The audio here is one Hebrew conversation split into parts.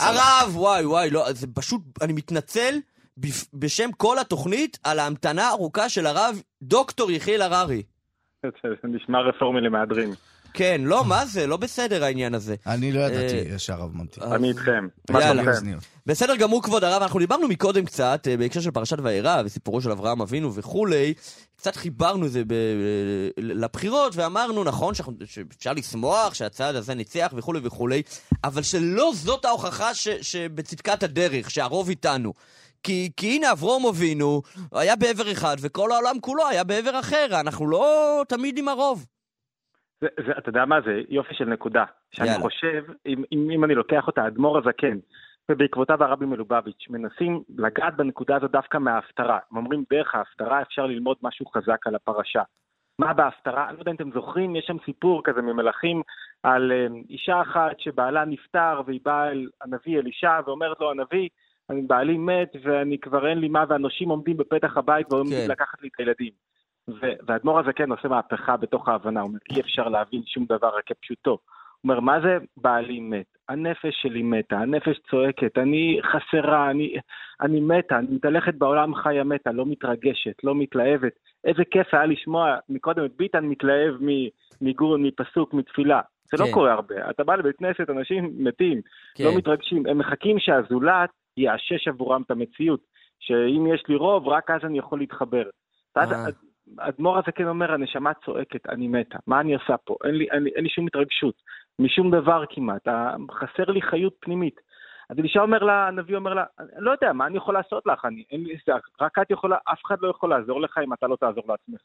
הרב, וואי, וואי, לא, זה פשוט, אני מתנצל בפ- בשם כל התוכנית על ההמתנה הארוכה של הרב דוקטור יחיאל הררי. זה נשמע רפורמי למהדרין. כן, לא, מה זה? לא בסדר העניין הזה. אני לא ידעתי אה, שהרב ממתין. אני איתכם. יאללה. בסדר גמור, כבוד הרב, אנחנו דיברנו מקודם קצת, אה, בהקשר של פרשת וארא, וסיפורו של אברהם אבינו וכולי, קצת חיברנו את זה ב- לבחירות, ואמרנו, נכון, שאנחנו- שאפשר לשמוח שהצעד הזה ניצח וכולי וכולי, אבל שלא זאת ההוכחה ש, שבצדקת הדרך, שהרוב איתנו. כי, כי הנה אברום אבינו היה בעבר אחד, וכל העולם כולו היה בעבר אחר, אנחנו לא תמיד עם הרוב. זה, זה, אתה יודע מה זה? יופי של נקודה. שאני יאללה. חושב, אם, אם, אם אני לוקח אותה, האדמו"ר הזקן, ובעקבותיו הרבי מלובביץ', מנסים לגעת בנקודה הזאת דווקא מההפטרה. הם אומרים, דרך ההפטרה אפשר ללמוד משהו חזק על הפרשה. מה בהפטרה? אני לא יודע אם אתם זוכרים, יש שם סיפור כזה ממלכים על אה, אישה אחת שבעלה נפטר והיא באה אל הנביא אלישע ואומרת לו, הנביא, אני בעלי מת ואני כבר אין לי מה והנושים עומדים בפתח הבית ועומדים כן. לקחת לי את הילדים. והאדמו"ר הזקן עושה מהפכה בתוך ההבנה, הוא אומר, אי אפשר להבין שום דבר רק כפשוטו. הוא אומר, מה זה בעלי מת? הנפש שלי מתה, הנפש צועקת, אני חסרה, אני, אני מתה, אני מתהלכת בעולם חיה מתה, לא מתרגשת, לא מתלהבת. איזה כיף היה לשמוע מקודם את ביטן מתלהב מ- מגור, מפסוק, מתפילה. זה כן. לא קורה הרבה. אתה בא לבית כנסת, אנשים מתים, כן. לא מתרגשים, הם מחכים שהזולת יאשש עבורם את המציאות. שאם יש לי רוב, רק אז אני יכול להתחבר. ואז אה. האדמו"ר הזה כן אומר, הנשמה צועקת, אני מתה, מה אני עושה פה? אין לי, אין לי, אין לי שום התרגשות, משום דבר כמעט, חסר לי חיות פנימית. אז אלישע אומר לה, הנביא אומר לה, לא יודע, מה אני יכול לעשות לך? אני, אין לי, רק את יכולה, אף אחד לא יכול לעזור לך אם אתה לא תעזור לעצמך.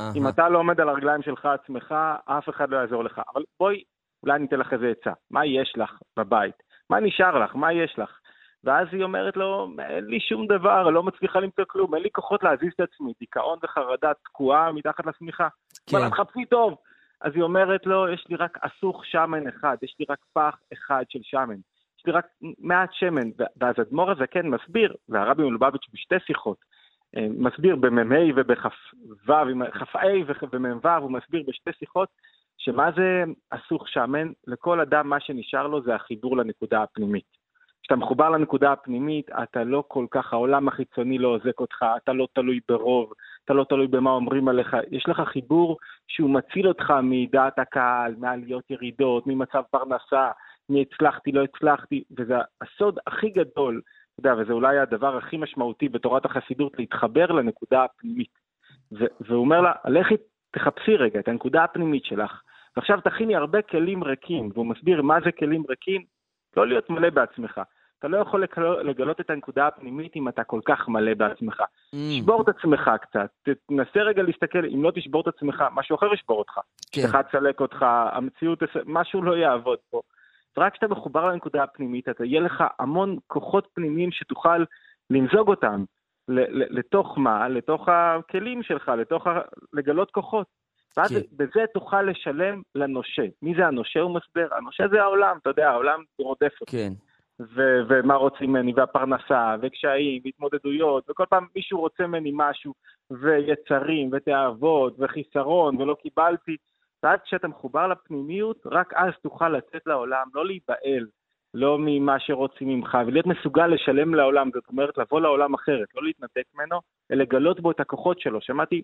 אהה. אם אתה לא עומד על הרגליים שלך עצמך, אף אחד לא יעזור לך. אבל בואי, אולי אני אתן לך איזה עצה. מה יש לך בבית? מה נשאר לך? מה יש לך? ואז היא אומרת לו, אין לי שום דבר, לא מצליחה למצוא כלום, אין לי כוחות להזיז את עצמי, דיכאון וחרדה תקועה מתחת לשמיכה. כן. אבל תחפשי טוב. אז היא אומרת לו, יש לי רק אסוך שמן אחד, יש לי רק פח אחד של שמן, יש לי רק מעט שמן. ואז אדמו"ר הזקן מסביר, והרבי מלובביץ' בשתי שיחות, אה, מסביר במ"ה ובכ"ו, כ"ה ומ"ו, הוא מסביר בשתי שיחות, שמה זה אסוך שמן? לכל אדם מה שנשאר לו זה החיבור לנקודה הפנימית. כשאתה מחובר לנקודה הפנימית, אתה לא כל כך, העולם החיצוני לא עוזק אותך, אתה לא תלוי ברוב, אתה לא תלוי במה אומרים עליך, יש לך חיבור שהוא מציל אותך מדעת הקהל, מעליות ירידות, ממצב פרנסה, מהצלחתי, לא הצלחתי, וזה הסוד הכי גדול, אתה יודע, וזה אולי הדבר הכי משמעותי בתורת החסידות, להתחבר לנקודה הפנימית. והוא אומר לה, לכי תחפשי רגע את הנקודה הפנימית שלך, ועכשיו תכיני הרבה כלים ריקים, והוא מסביר מה זה כלים ריקים, לא להיות מלא בעצמך. אתה לא יכול לגלות, את הנקודה הפנימית אם אתה כל כך מלא בעצמך. Mm, תשבור את עצמך קצת, תנסה רגע להסתכל, אם לא תשבור את עצמך, משהו אחר ישבור אותך. כן. אשתך תסלק אותך, המציאות, משהו לא יעבוד פה. ורק כשאתה מחובר לנקודה הפנימית, אתה יהיה לך המון כוחות פנימיים שתוכל למזוג אותם. לתוך מה? לתוך הכלים שלך, לתוך ה... לגלות כוחות. ואז כן. בזה תוכל לשלם לנושה. מי זה הנושה? הוא מסביר. הנושה זה העולם, אתה יודע, העולם רודף אותי. כן. ו- ומה רוצים ממני, והפרנסה, וקשיים, והתמודדויות, וכל פעם מישהו רוצה ממני משהו, ויצרים, ותאוות, וחיסרון, ולא קיבלתי. ואז כשאתה מחובר לפנימיות, רק אז תוכל לצאת לעולם, לא להיבהל, לא ממה שרוצים ממך, ולהיות מסוגל לשלם לעולם, זאת אומרת, לבוא לעולם אחרת, לא להתנתק ממנו, אלא לגלות בו את הכוחות שלו. שמעתי,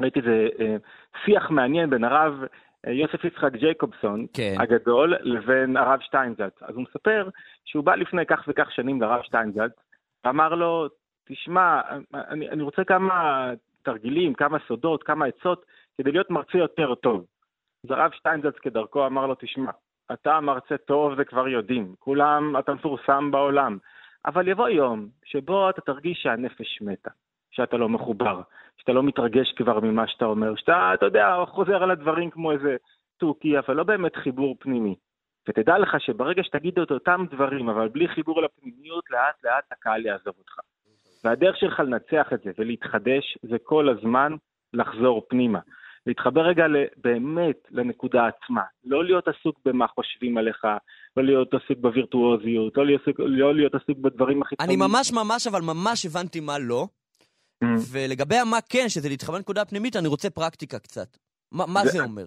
ראיתי איזה אה, שיח מעניין בין הרב אה, יוסף יצחק ג'ייקובסון, כן. הגדול, לבין הרב שטיינזלץ. אז הוא מספר שהוא בא לפני כך וכך שנים לרב שטיינזלץ, ואמר לו, תשמע, אני, אני רוצה כמה תרגילים, כמה סודות, כמה עצות, כדי להיות מרצה יותר טוב. אז הרב שטיינזלץ כדרכו אמר לו, תשמע, אתה מרצה טוב זה כבר יודעים, כולם, אתה מפורסם בעולם, אבל יבוא יום שבו אתה תרגיש שהנפש מתה, שאתה לא מחובר, שאתה לא מתרגש כבר ממה שאתה אומר, שאתה, אתה יודע, חוזר על הדברים כמו איזה תוכי, אבל לא באמת חיבור פנימי. ותדע לך שברגע שתגיד את אותם דברים, אבל בלי חיבור לפנימיות, לאט לאט הקהל יעזוב אותך. והדרך שלך לנצח את זה ולהתחדש, זה כל הזמן לחזור פנימה. להתחבר רגע באמת לנקודה עצמה, לא להיות עסוק במה חושבים עליך, לא להיות עסוק בווירטואוזיות, לא להיות עסוק, לא להיות עסוק בדברים הכי אני ממש ממש, אבל ממש הבנתי מה לא. ולגבי המה כן, שזה להתחבר לנקודה הפנימית, אני רוצה פרקטיקה קצת. מה מה זה- זה אומר?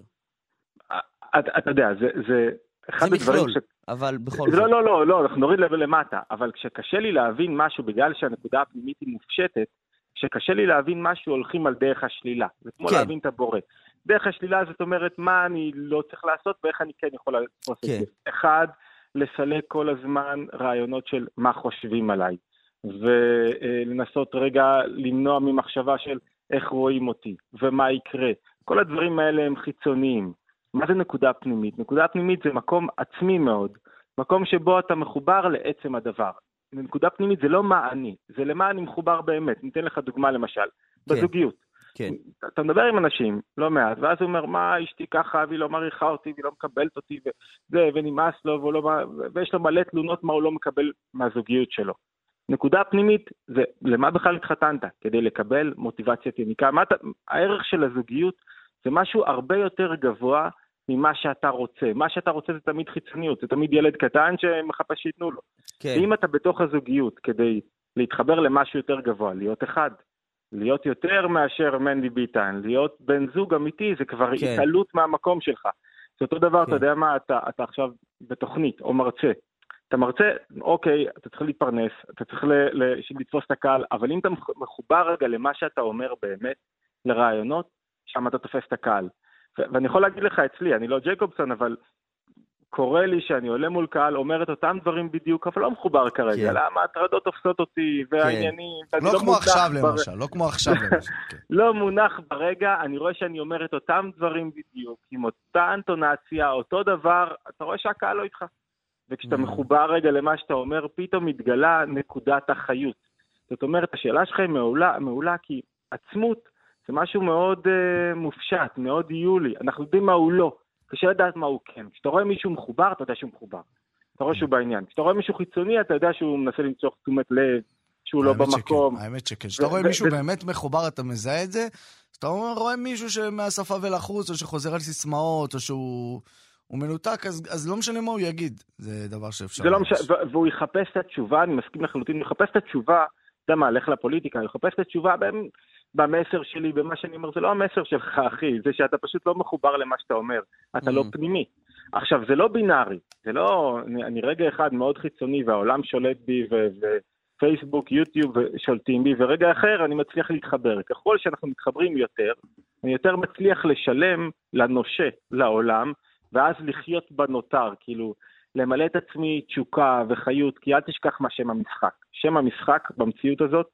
אתה, אתה יודע, זה, זה, אחד זה הדברים מכלול, אבל בכל לא, זאת. לא, לא, לא, אנחנו נוריד לב למטה, אבל כשקשה לי להבין משהו בגלל שהנקודה הפנימית היא מופשטת, כשקשה לי להבין משהו הולכים על דרך השלילה. זה כמו כן. להבין את הבורא. דרך השלילה זאת אומרת מה אני לא צריך לעשות ואיך אני כן יכול לעשות כן. את זה. אחד, לסלק כל הזמן רעיונות של מה חושבים עליי, ולנסות רגע למנוע ממחשבה של איך רואים אותי ומה יקרה. כל הדברים האלה הם חיצוניים. מה זה נקודה פנימית? נקודה פנימית זה מקום עצמי מאוד, מקום שבו אתה מחובר לעצם הדבר. נקודה פנימית זה לא מה אני, זה למה אני מחובר באמת. ניתן לך דוגמה למשל, כן. בזוגיות. כן. אתה- מדבר עם אנשים, לא מעט, ואז הוא אומר, מה אשתי ככה, והיא לא מעריכה אותי, והיא לא מקבלת אותי, וזה, ונמאס לו, לא, ויש לו מלא תלונות מה הוא לא מקבל מהזוגיות שלו. נקודה פנימית זה למה בכלל התחתנת? כדי לקבל מוטיבציית יניקה. מה אתה, הערך של הזוגיות זה משהו הרבה יותר גבוה ממה שאתה רוצה. מה שאתה רוצה זה תמיד חיצוניות, זה תמיד ילד קטן שמחפש שייתנו לו. כן. ואם אתה בתוך הזוגיות כדי להתחבר למשהו יותר גבוה, להיות אחד, להיות יותר מאשר מנדי ביטן, להיות בן זוג אמיתי, זה כבר כן. התעלות מהמקום שלך. זה אותו דבר, כן. אתה יודע מה, אתה, אתה עכשיו בתוכנית או מרצה. אתה מרצה, אוקיי, אתה צריך להתפרנס, אתה צריך ל, ל, לתפוס את הקהל, אבל אם אתה מח- מחובר רגע למה שאתה אומר באמת, לרעיונות, שם אתה תופס את הקהל. ו- ואני יכול להגיד לך אצלי, אני לא ג'ייקובסון, אבל קורה לי שאני עולה מול קהל, אומר את אותם דברים בדיוק, אבל לא מחובר כרגע. כן. למה הטרדות תופסות אותי, והעניינים, ואני לא כמו מונח עכשיו בר- למשל, לא כמו עכשיו למשל. כן. לא מונח ברגע, אני רואה שאני אומר את אותם דברים בדיוק, עם אותה אנטונציה, אותו דבר, אתה רואה שהקהל לא איתך. וכשאתה Mm. מחובר רגע למה שאתה אומר, פתאום מתגלה נקודת החיות. זאת אומרת, השאלה שלך היא מעולה, מעולה כי עצמות זה משהו מאוד uh, מופשט, מאוד יולי. אנחנו יודעים מה הוא לא, קשה לדעת מה הוא כן. כשאתה רואה מישהו מחובר, אתה יודע שהוא מחובר. אתה רואה שהוא בעניין. כשאתה רואה מישהו חיצוני, אתה יודע שהוא מנסה למצוא תשומת לב, שהוא לא האמת שכן, במקום. האמת שכן. כשאתה רואה מישהו באמת מחובר, אתה מזהה את זה, אתה רואה מישהו שמהשפה ולחוץ, או שחוזר על סיסמאות, או שהוא הוא מנותק, אז אז לא משנה מה הוא יגיד. זה דבר שאפשר... זה לא. משנה, ו- והוא יחפש את התשובה, אני מסכים לחלוטין, הוא יחפש את התשובה, אתה יודע מה, לך לפוליטיקה, הוא יחפש את התשובה במ- במסר שלי, במה שאני אומר, זה לא המסר שלך, אחי, זה שאתה פשוט לא מחובר למה שאתה אומר, אתה לא Mm. פנימי. עכשיו, זה לא בינארי, זה לא, אני, אני רגע אחד מאוד חיצוני והעולם שולט בי, ו- ופייסבוק, יוטיוב שולטים בי, ורגע אחר אני מצליח להתחבר. ככל שאנחנו מתחברים יותר, אני יותר מצליח לשלם לנושה, לעולם, ואז לחיות בנותר, כאילו, למלא את עצמי תשוקה וחיות, כי אל תשכח מה שם המשחק. שם המשחק במציאות הזאת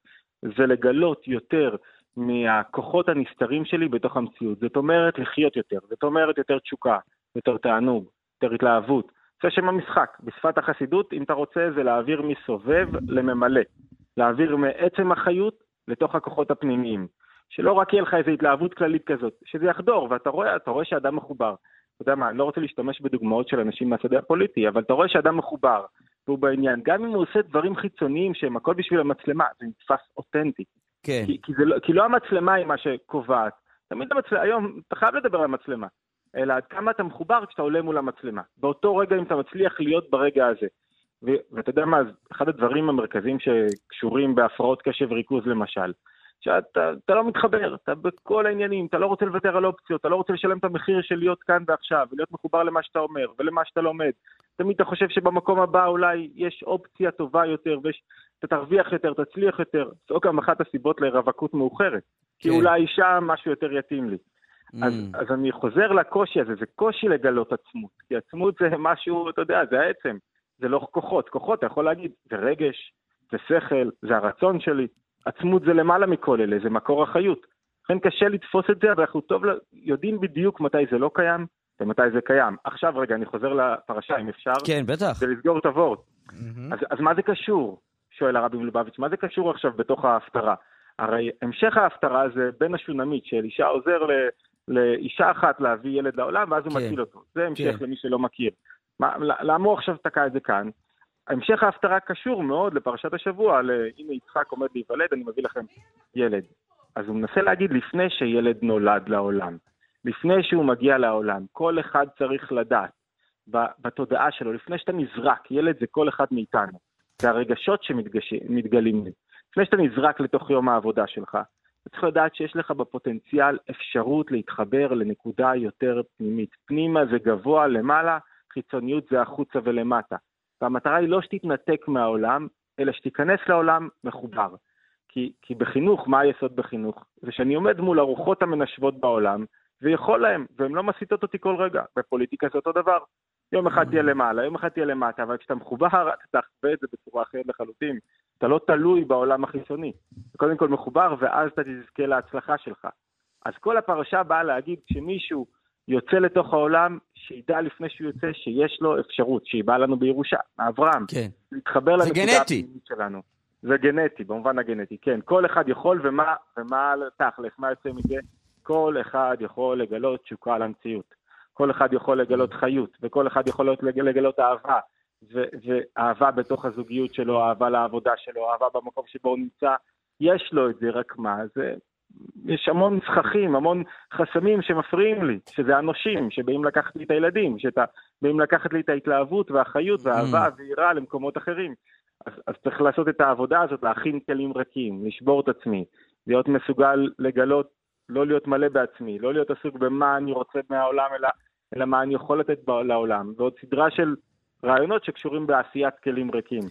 זה לגלות יותר מהכוחות הנסתרים שלי בתוך המציאות. זאת אומרת, לחיות יותר. זאת אומרת, יותר תשוקה, יותר תענוג, יותר התלהבות. זה שם המשחק. בשפת החסידות, אם אתה רוצה, זה להעביר מסובב לממלא. להעביר מעצם החיות לתוך הכוחות הפנימיים. שלא רק יהיה לך איזו התלהבות כללית כזאת, שזה יחדור, ואתה רואה, רואה שאדם מחובר. אתה יודע מה, אני לא רוצה להשתמש בדוגמאות של אנשים מהשדה הפוליטי, אבל אתה רואה שאדם מחובר, והוא בעניין. גם אם הוא עושה דברים חיצוניים שהם הכל בשביל המצלמה, זה נתפס אותנטי. כן. כי, כי, זה לא, כי לא המצלמה היא מה שקובעת. תמיד המצלמה, היום אתה חייב לדבר על המצלמה, אלא עד כמה אתה מחובר כשאתה עולה מול המצלמה. באותו רגע אם אתה מצליח להיות ברגע הזה. ו- ואתה יודע מה, אחד הדברים המרכזיים שקשורים בהפרעות קשב וריכוז למשל, שאתה אתה לא מתחבר, אתה בכל העניינים, אתה לא רוצה לוותר על אופציות, אתה לא רוצה לשלם את המחיר של להיות כאן ועכשיו, ולהיות מחובר למה שאתה אומר ולמה שאתה לומד. תמיד אתה חושב שבמקום הבא אולי יש אופציה טובה יותר, ואתה תרוויח יותר, תצליח יותר. זו גם אחת הסיבות לרווקות מאוחרת. כי כן. אולי שם משהו יותר יתאים לי. אז, Mm. אז אני חוזר לקושי הזה, זה קושי לגלות עצמות. כי עצמות זה משהו, אתה יודע, זה העצם. זה לא כוחות. כוחות, אתה יכול להגיד, זה רגש, זה שכל, זה הרצון שלי. עצמות זה למעלה מכל אלה, זה מקור החיות. לכן קשה לתפוס את זה, אבל אנחנו טוב, יודעים בדיוק מתי זה לא קיים ומתי זה קיים. עכשיו רגע, אני חוזר לפרשה, אם אפשר, כן, בטח. כדי לסגור את הוורט. מהמם. אז, אז מה זה קשור? שואל הרבי מלובביץ', מה זה קשור עכשיו בתוך ההפטרה? הרי המשך ההפטרה זה בן השונמית, שאלישע עוזר ל, לאישה אחת להביא ילד לעולם, ואז הוא כן. מציל אותו. זה המשך כן. למי שלא מכיר. מה, למה הוא עכשיו תקע את זה כאן? המשך ההפטרה קשור מאוד לפרשת השבוע, ל- הנה יצחק עומד להיוולד, אני מביא לכם ילד. אז הוא מנסה להגיד לפני שילד נולד לעולם, לפני שהוא מגיע לעולם, כל אחד צריך לדעת בתודעה שלו, לפני שאתה נזרק, ילד זה כל אחד מאיתנו, זה הרגשות שמתגלים לי. לפני שאתה נזרק לתוך יום העבודה שלך, אתה צריך לדעת שיש לך בפוטנציאל אפשרות להתחבר לנקודה יותר פנימית. פנימה זה גבוה, למעלה, חיצוניות זה החוצה ולמטה. והמטרה היא לא שתתנתק מהעולם, אלא שתיכנס לעולם מחובר. כי, כי בחינוך, מה היסוד בחינוך? זה שאני עומד מול הרוחות המנשבות בעולם, ויכול להם, והן לא מסיטות אותי כל רגע. בפוליטיקה זה אותו דבר. יום אחד תהיה למעלה, יום אחד תהיה למטה, אבל כשאתה מחובר, אתה תחווה את זה בצורה אחרת לחלוטין. אתה לא תלוי בעולם החיצוני. אתה קודם כל מחובר, ואז אתה תזכה להצלחה שלך. אז כל הפרשה באה להגיד, כשמישהו יוצא לתוך העולם, שידע לפני שהוא יוצא שיש לו אפשרות, שהיא באה לנו בירושה, מאברהם. כן. להתחבר לנקודה. הפנימית שלנו. זה גנטי, במובן הגנטי, כן. כל אחד יכול, ומה, ומה תכלס, מה יוצא מזה? כל אחד יכול לגלות תשוקה למציאות. כל אחד יכול לגלות חיות, וכל אחד יכול לג- לגלות אהבה. ו- ואהבה בתוך הזוגיות שלו, אהבה לעבודה שלו, אהבה במקום שבו הוא נמצא. יש לו את זה, רק מה? זה... יש המון סככים, המון חסמים שמפריעים לי, שזה הנושים, שבאים לקחת לי את הילדים, שבאים לקחת לי את ההתלהבות והחיות והאהבה והיראה למקומות אחרים. אז, אז צריך לעשות את העבודה הזאת, להכין כלים רכים, לשבור את עצמי, להיות מסוגל לגלות, לא להיות מלא בעצמי, לא להיות עסוק במה אני רוצה מהעולם, אלא, אלא מה אני יכול לתת לעולם. ועוד סדרה של רעיונות שקשורים בעשיית כלים ריקים.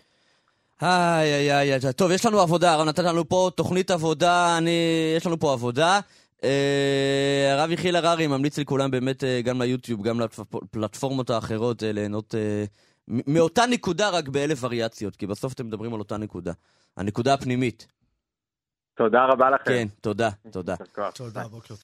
איי, איי, איי, איי. טוב, יש לנו עבודה, הרב נתן לנו פה תוכנית עבודה, אני... יש לנו פה עבודה. אה, הרב יחיאל הררי ממליץ לכולם באמת אה, גם ליוטיוב, גם לפלטפורמות האחרות, אה, ליהנות אה, מאותה נקודה, רק באלף וריאציות, כי בסוף אתם מדברים על אותה נקודה. הנקודה הפנימית. תודה רבה לכם. כן, תודה, תודה. תודה, בוקר.